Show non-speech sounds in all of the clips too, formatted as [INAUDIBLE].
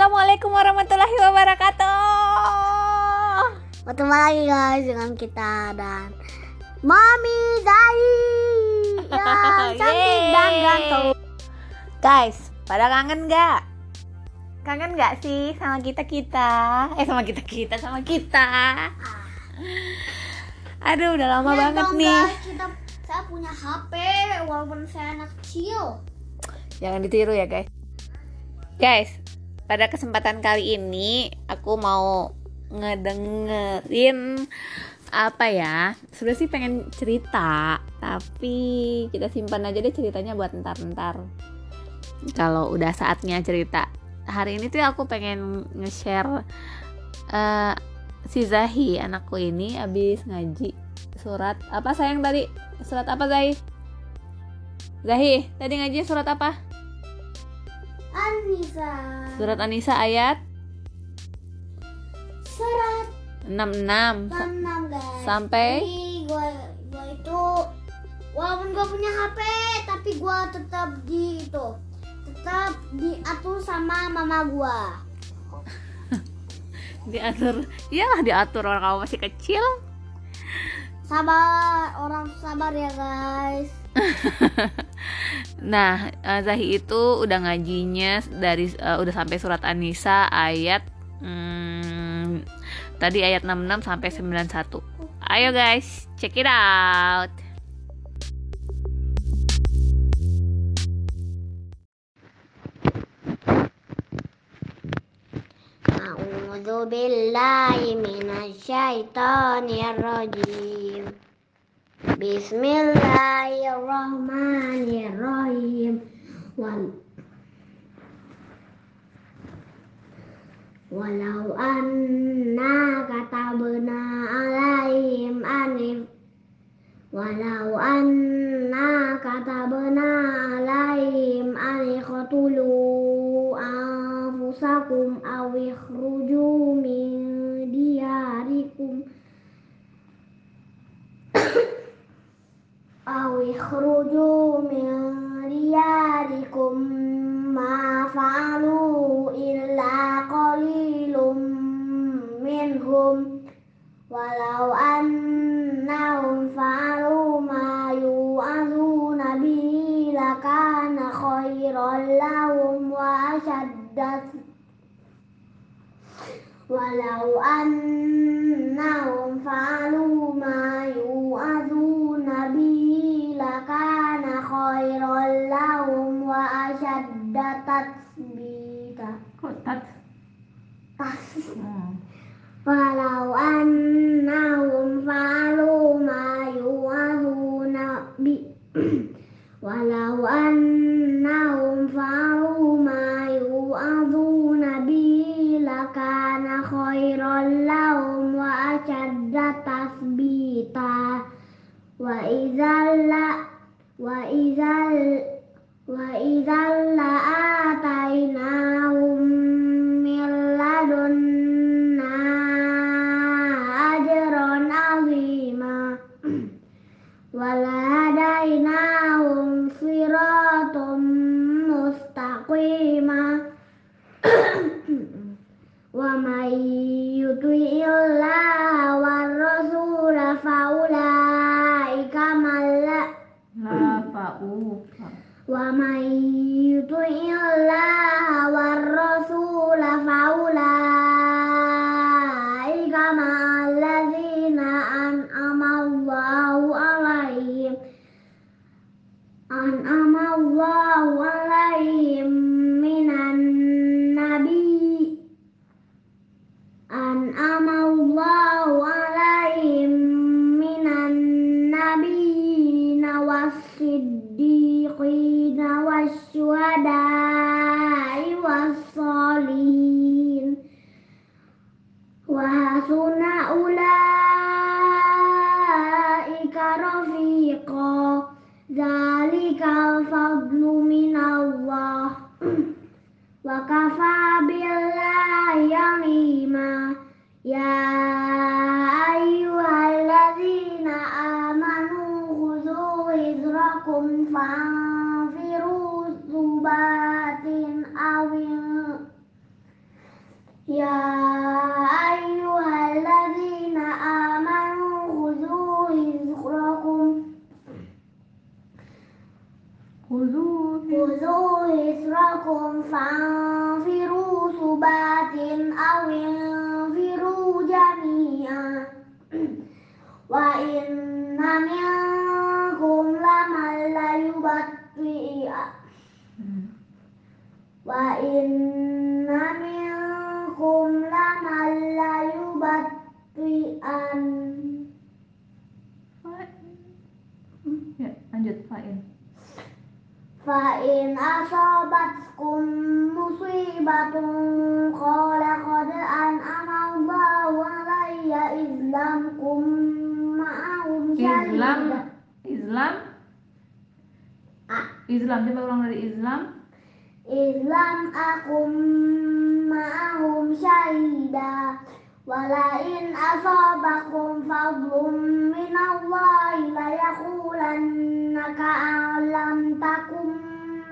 Assalamualaikum warahmatullahi wabarakatuh. Bertemu lagi guys dengan kita dan Mami Zai [LAUGHS] yang cantik dan ganteng. Guys, pada kangen nggak? Kangen nggak sih sama kita kita? Eh sama kita kita sama kita. [LAUGHS] Aduh, udah lama Ya banget dong, nih. guys, kita saya punya HP walaupun saya anak kecil. Jangan ditiru ya guys. Guys, pada kesempatan kali ini aku mau ngedengerin apa ya? Sudah sih pengen cerita, tapi kita simpan aja deh ceritanya buat ntar-ntar. Kalau udah saatnya cerita. Hari ini tuh aku pengen nge-share eh, si Zahi anakku ini habis ngaji surat apa sayang tadi? Surat apa Zahi? Zahi, tadi ngaji surat apa? Anissa. Surat Anisa ayat Surat 66 Sa- 66 guys. sampai Jadi gua gua itu walaupun gua punya HP tapi gua tetap di itu tetap diatur sama mama gua. [LAUGHS] diatur iyalah diatur orang kamu masih kecil Sabar, orang sabar ya guys. [LAUGHS] nah eh, Zahi itu udah ngajinya dari eh, udah sampai surat Anisa ayat hmm, tadi ayat 66 sampai 91 ayo guys check it out أعوذ بالله من الشيطان الرجيم Bismillahirrahmanirrahim. Wal Walau anna katabna alaihim anif Walau anna katabna alaihim anif anikhatulu anfusakum awih rujuk Walau annahum fa'alu ma yu'aduna bi [CLEARS THROAT] Walau annahum fa'alu ma yu'aduna bi Lakana khairan lahum wa ashadda tasbita. Wa izal la Wa izal Wa izal ومن يطع الله والرسول فأولئك مع الذين ومن hasuna ulaika rafiqa zalikal fadlu minallah. Wa kafa yang alima ya ayyuhalladzina amanu khudhu hijrakum fanfiru subatin awing ya حذركم فانفروا ثبات أو انفروا جميعا وإن منكم لمن ليبطئ وإن منكم لمن ليبطئن Ya, lanjut fa'in. فإن أصابتكم مصيبة قال قد أنعم الله علي إذ لم كن معهم Islam, شهيدا Islam, Ah. Islam. Coba ulang dari Islam. إذ لم أكن معهم شهيدا ولئن أصابكم فضل من الله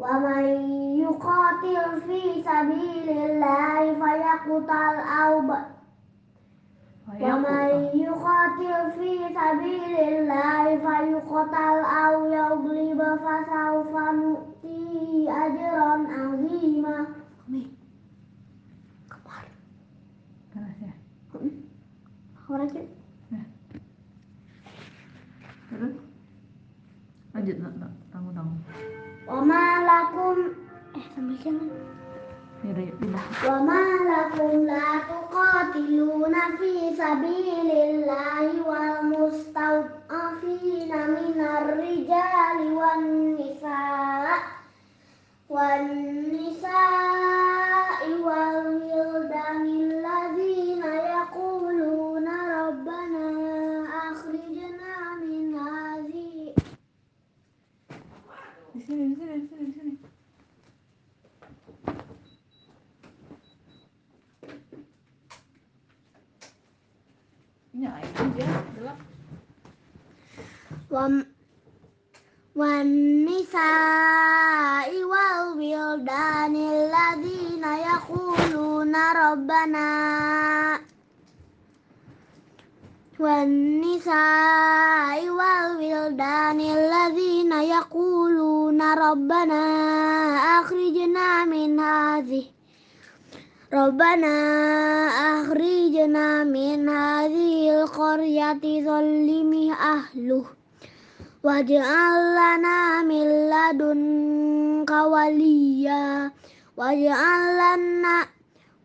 ومن يقاتل في سبيل الله فيقتل أو ب... ومن يقاتل في سبيل الله فيقتل أو يغلب فسوف نؤتيه أجرا عظيما Keras ya. Terus lanjut, nak, nak. Tanggung tanggung. Wama lakum eh sambil jangan. Wama lakum la tuqatiluna fi sabilillahi wal mustawafina minar rijali wan nisa wan nisa wal wildani alladhina yaqul Di sini, di sini, di sini, di sini. Ini air aja, gelap. وم- والنساء والولدان الذين يقولون ربنا والنساء والولدان الذين يقولون ربنا أخرجنا من هذه ربنا أخرجنا من هذه القرية ظلم أهله واجعل لنا من لدنك وليا واجعل لنا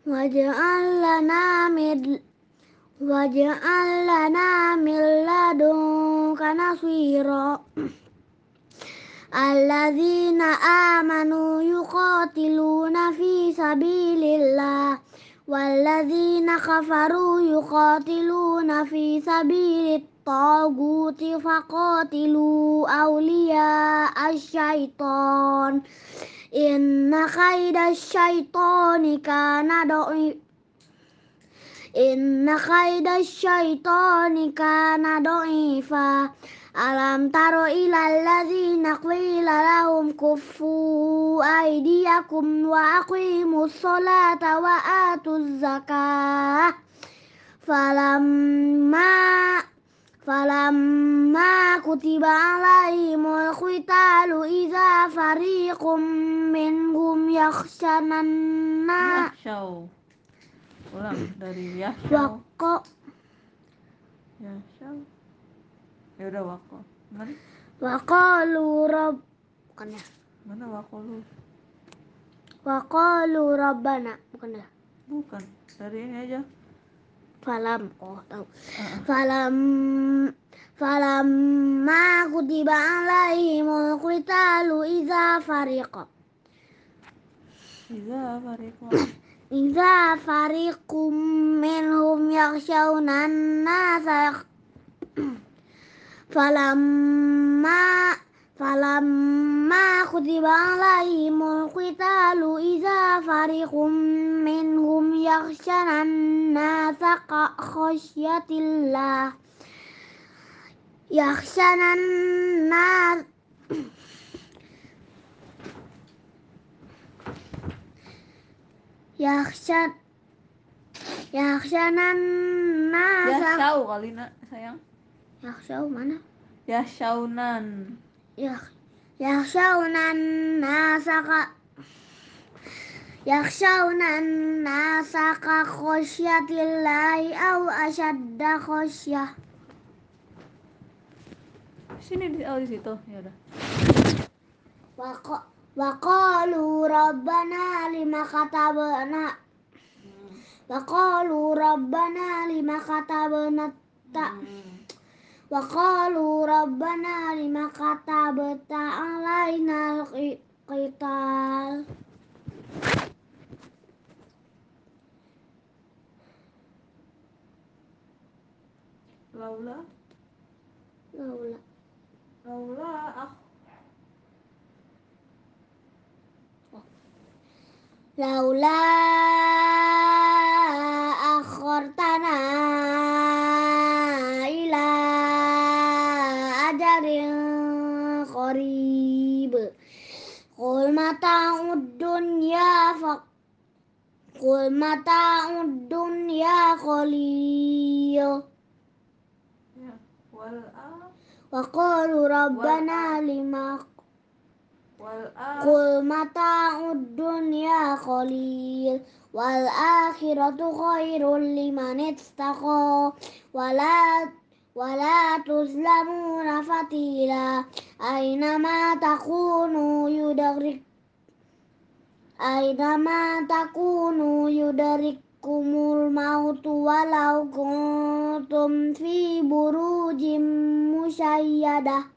واجعل لنا من Waj'al min ladunka nasira. Alladzina amanu yuqatiluna fi sabilillah. Walladzina kafaru yuqatiluna fi sabilit taguti faqatilu awliya asyaiton Inna khaidasyaitonika nadoi إن كيد الشيطان كان ضعيفا ألم تر إلى الذين قيل لهم كفوا أيديكم وأقيموا الصلاة وآتوا الزكاة فلما فلما كتب عليهم القتال إذا فريق منهم يخشون الناس pulang dari Yashau Wako ya, Yashau ya udah Wako. Mana? Wako Rob bukan ya mana Wako lu? Wako Robana bukan ya bukan. Dari ini aja. Falam. Oh tahu. Uh-uh. falam. Falam. Ma mau kuita lu iza fariqo. Iza fariqo. Iza farikum minhum yakshawunan nasa [CLEARS THROAT] falamma falamma kutiba alaihimul qitalu iza farikum minhum yakshawunan nasa Khosyatillah Yakshawunan nasa Yahsyan Yahsyanan Yahsyau kali nak sayang Yahsyau mana? Yahsyaunan Yah Yahsyaunan nasaka Yahsyaunan nasaka khosyatillahi au asyadda khosyah Sini di oh, di situ ya udah. Wako وقالوا ربنا لما كتبنا وقالوا ربنا لما كتبنا الت- وقالوا ربنا لما كتبت علينا القتال Laula لولا Laula ah لولا أخرتنا laula akhartana ila ajarin qarib. Qul mata'ud dunya fa qul mata'ud dunya qalil. Ya, Wa qalu rabbana lima Kul mata dunia kolil wal akhiratu khairul liman ittaqa wala wala tuzlamuna fatila ainama takunu yudarik, ainama takunu yudarik kumul mautu walau kuntum fi burujim musyayyadah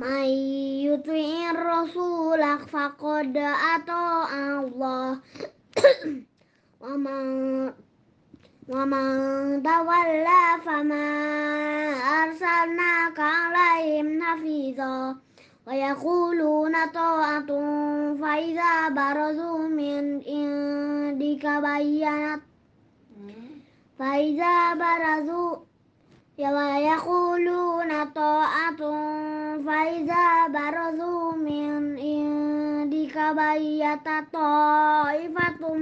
من يطع الرسول فقد أطاع الله [CLEARS THROAT] ومن ومن تولى فما أرسلناك عليهم حفيظا ويقولون طاعة فإذا برزوا من عندك بينت فإذا برزوا Ya wa yaquluna ta'atun Faiza barazu min indika bayyata ta'ifatum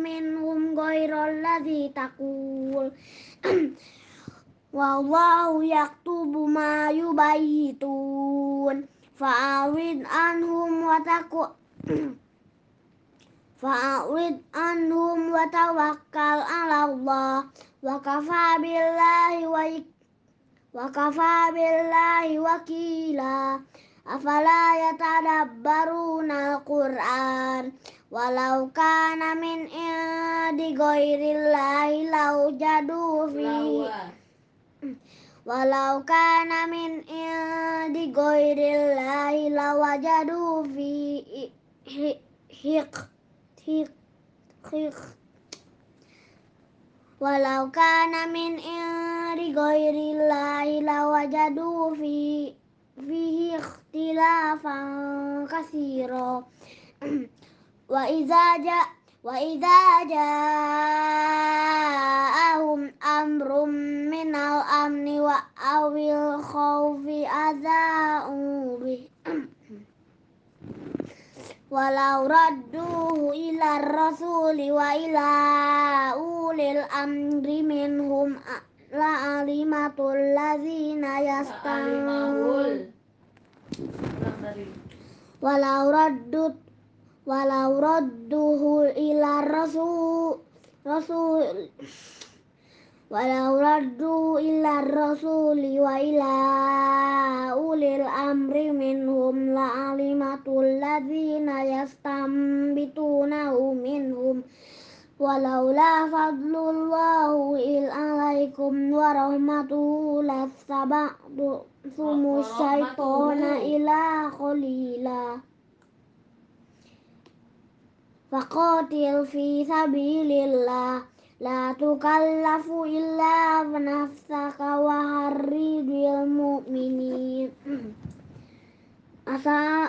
minhum ghairal ladzi taqul. [CLEARS THROAT] Wallahu yaktubu ma yubayyitun fa'awid anhum wa taqu [CLEARS THROAT] Fa'awid anhum wa tawakkal ala Allah. Wa kafa billahi wa wa kafa billahi wakila. Afala yatadabbaruna al-Qur'an? Walau kana min indi ghairillahi laujadu fi walau kana min indi ghairillahi lawajadu fi hiq walau kana min indi ghairillahi lawajadu fi fihi ikhtilafan katsira [CLEARS THROAT] wa idza ja wa idza walau radduhu ila rasuli wa ila ulil amri minhum la alimatul ladzina yastan walau raddut walau radduhu ila rasul rasul walau raddu ila rasuli wa ila ulil amri minhum la alimatul ladzina yastambitunahu minhum walaula fadlullahu il alaikum wa rahmatuhu lasabatu sumu syaitona ila qalila faqatil fi sabilillah La tukallafu illa nafsaka wa harridil mu'minin. Asa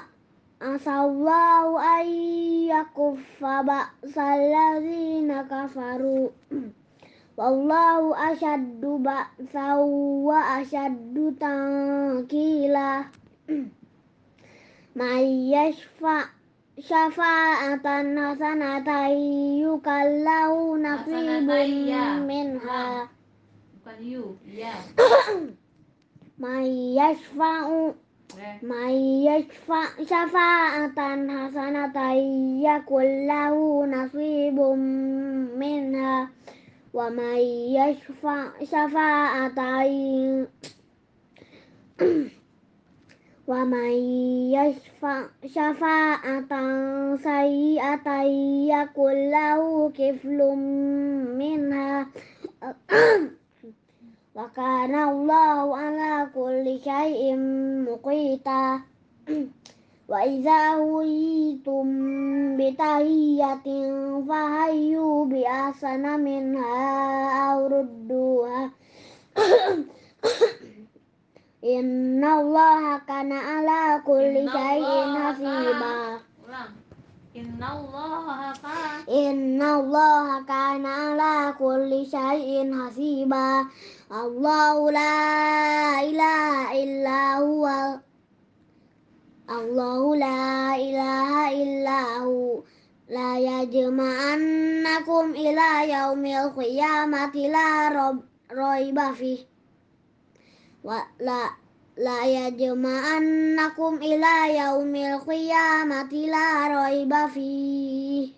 asallahu ayyakuffa ba'sal ladzina kafaru. Wallahu asyaddu ba'saw wa asyaddu tankila May yashfa' syafa'atan hasanatan yukallahu nasibun minha. Bukan you [COUGHS] iya may yashfa'u eh. May yashfa' syafa'atan hasanatan yakullahu nasibun minha. Wa may yashfa' syafa'atan [COUGHS] wa may yashfa' sayyi'atan yakul lahu kiflum minha. [CLEARS THROAT] Wa kana Allahu ala kulli syai'in muqita. [CLEARS THROAT] Wa idza huyitum bi tahiyyatin fahayyu [CLEARS THROAT] bi ahsana minha aw rudduha Inna Allah kana ala kulli syai'in hasiba. ulang Inna Allah kan Inna Allah kana ala kulli syai'in hasiba. Allahu la ilaha illa huwa. Allahu la ilaha illa hu. La yajma'annakum ila yaumil qiyamati la rob- roiba fih. wa la la yajma'annakum ila yaumil qiyamati la raiba fi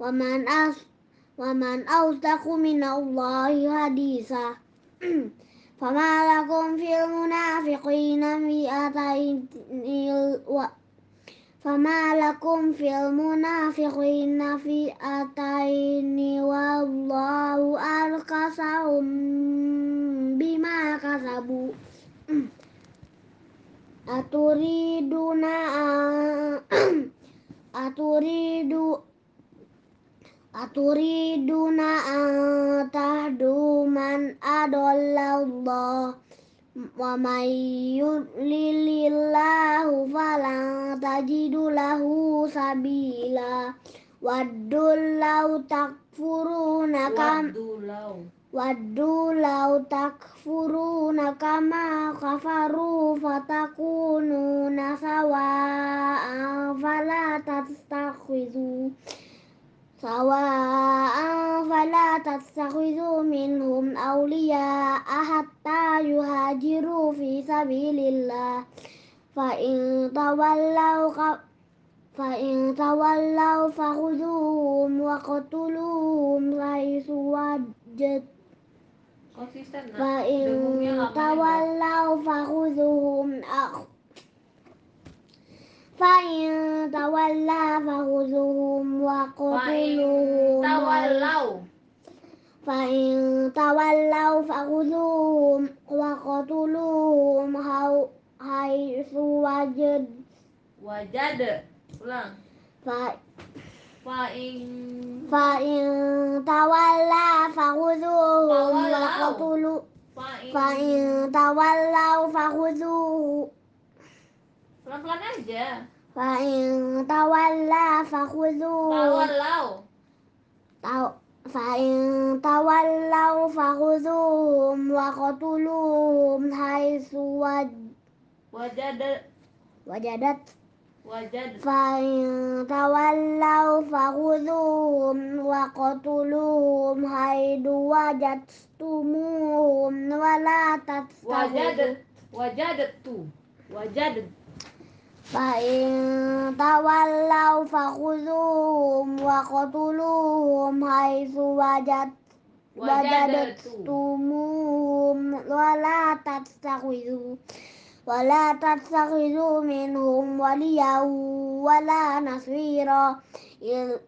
wa man as wa man awsaqu minallahi hadisa fama lakum fil munafiqina fi'atayn aturiduna [CLEARS THROAT] aturidu aturiduna tahdu man adallallah wa may yudlilillahu falan tajidu lahu sabila. Waddul law takfuruna kam Wadulau Waddu law takfuruna kama kafaru fatakununa awliya hatta yuhajiru fi sabilillah fa in tawallaw ka fa in tawallaw fakhuduhum wa qatuluhum haitsu wajad konsisten nah fa in dengungnya lama tawallaw fakhuduhum akh fa in tawalla fakhuduhum wa qatuluhum tawalau fa in tawallaw fakhuduhum وقتلوهم هو- حيث وجد wajad ulang ف- fa'in فإن تولى فخذوهم تولوا. وقتلوا fa'in فإن تولوا فخذوه pelan-pelan aja فإن تولى فخذوه tawalau تو- فإن تولوا فخذوهم وقتلوهم حيث وج- wajad وجدت wajad فإن تولوا فخذوهم وقتلوهم حيث وجدتموهم ولا تتخذوا wajad wajad tu wajad فإن تولوا فخذوهم وقتلوهم حيث وجد وجدتموهم ولا تتخذوا ولا تتخذوا منهم وليا ولا نصيرا. إل-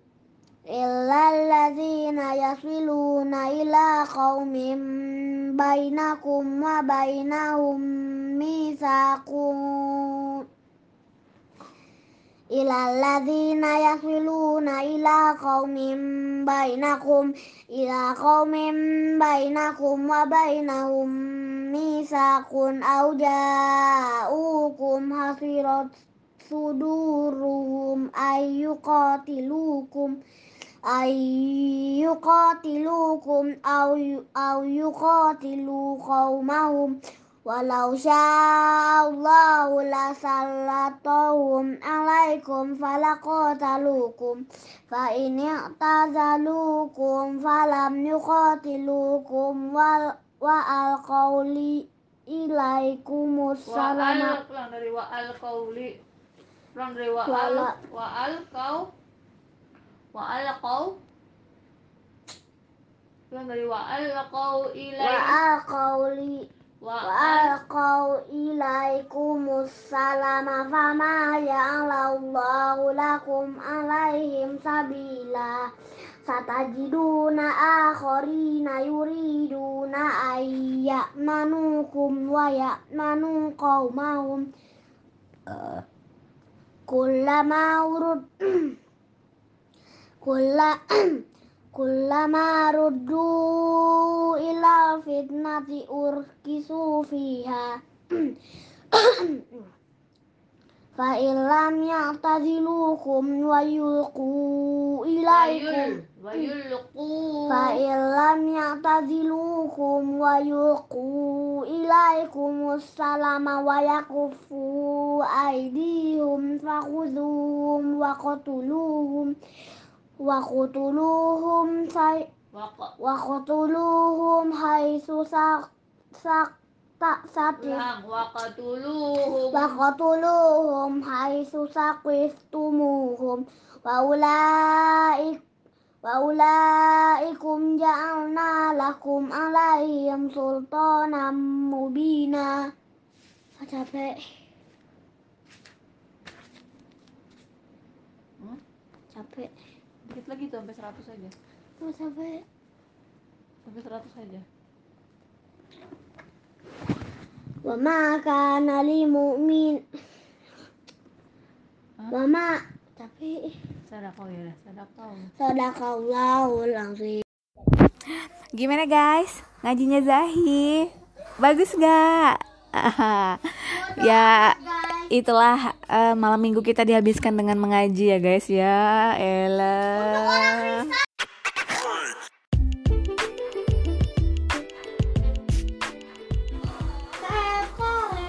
إلا الذين يصلون إلى قوم بينكم وبينهم ميثاق ilalladzina yasiluna ila qaumin bainakum ila qaumin bainakum wa bainahum misakun au ja'ukum hasirat suduruhum ayyuqatilukum ayyuqatilukum au au yuqatilu qaumahum Walau sya'allahu la sallatuhum alaikum falakotalukum Fa in tazalukum falam yukotilukum. wa alqawli ilaikumus salama Wa al, dari wa alqawli Pulang dari wa al, wa Wa Pulang dari wa alqaw ilaikum. Wa alqawli وألقوا إليكم السلام فما جعل الله لكم عليهم سبيلا ستجدون آخرين يريدون أن يأمنوكم ويأمنوا قومهم كلما ورد كل kullama ruddu ila fitnati urkisu fiha. [CLEARS THROAT] Fa illam ya'tazilukum wa yulqu ilaikum. Fa illam ya'tazilukum wa yulqu ilaikum assalama wa yakufu aydihim fakhudhuhum wa qatuluhum وقتلوهم سي- waqa وقتلوهم حيث سق سق سقف ulang waqatuluhum وقتلوهم حيث ثقفتموهم وأولئك وأولئكم جعلنا لكم عليهم سلطانا مبينا capek Hmm? capek dikit lagi tuh sampai 100 aja. Mau sampai sampai 100 aja. Wa ma kana lil mu'min. Wa ma tapi sadaqallah ya. Sadaqallah sadaqallahul azim. Gimana guys? Ngajinya Zahi. Bagus [LAUGHS] ya. gak ya. Yeah itulah eh, malam minggu kita dihabiskan dengan mengaji ya guys ya. Ella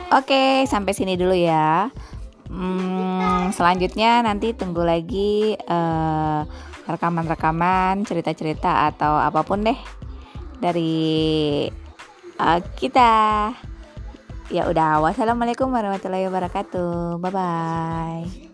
Oke sampai sini dulu ya. Hmm, selanjutnya nanti tunggu lagi eh, rekaman-rekaman, cerita-cerita atau apa pun deh dari eh, kita. Ya udah, wassalamualaikum warahmatullahi wabarakatuh. Bye bye.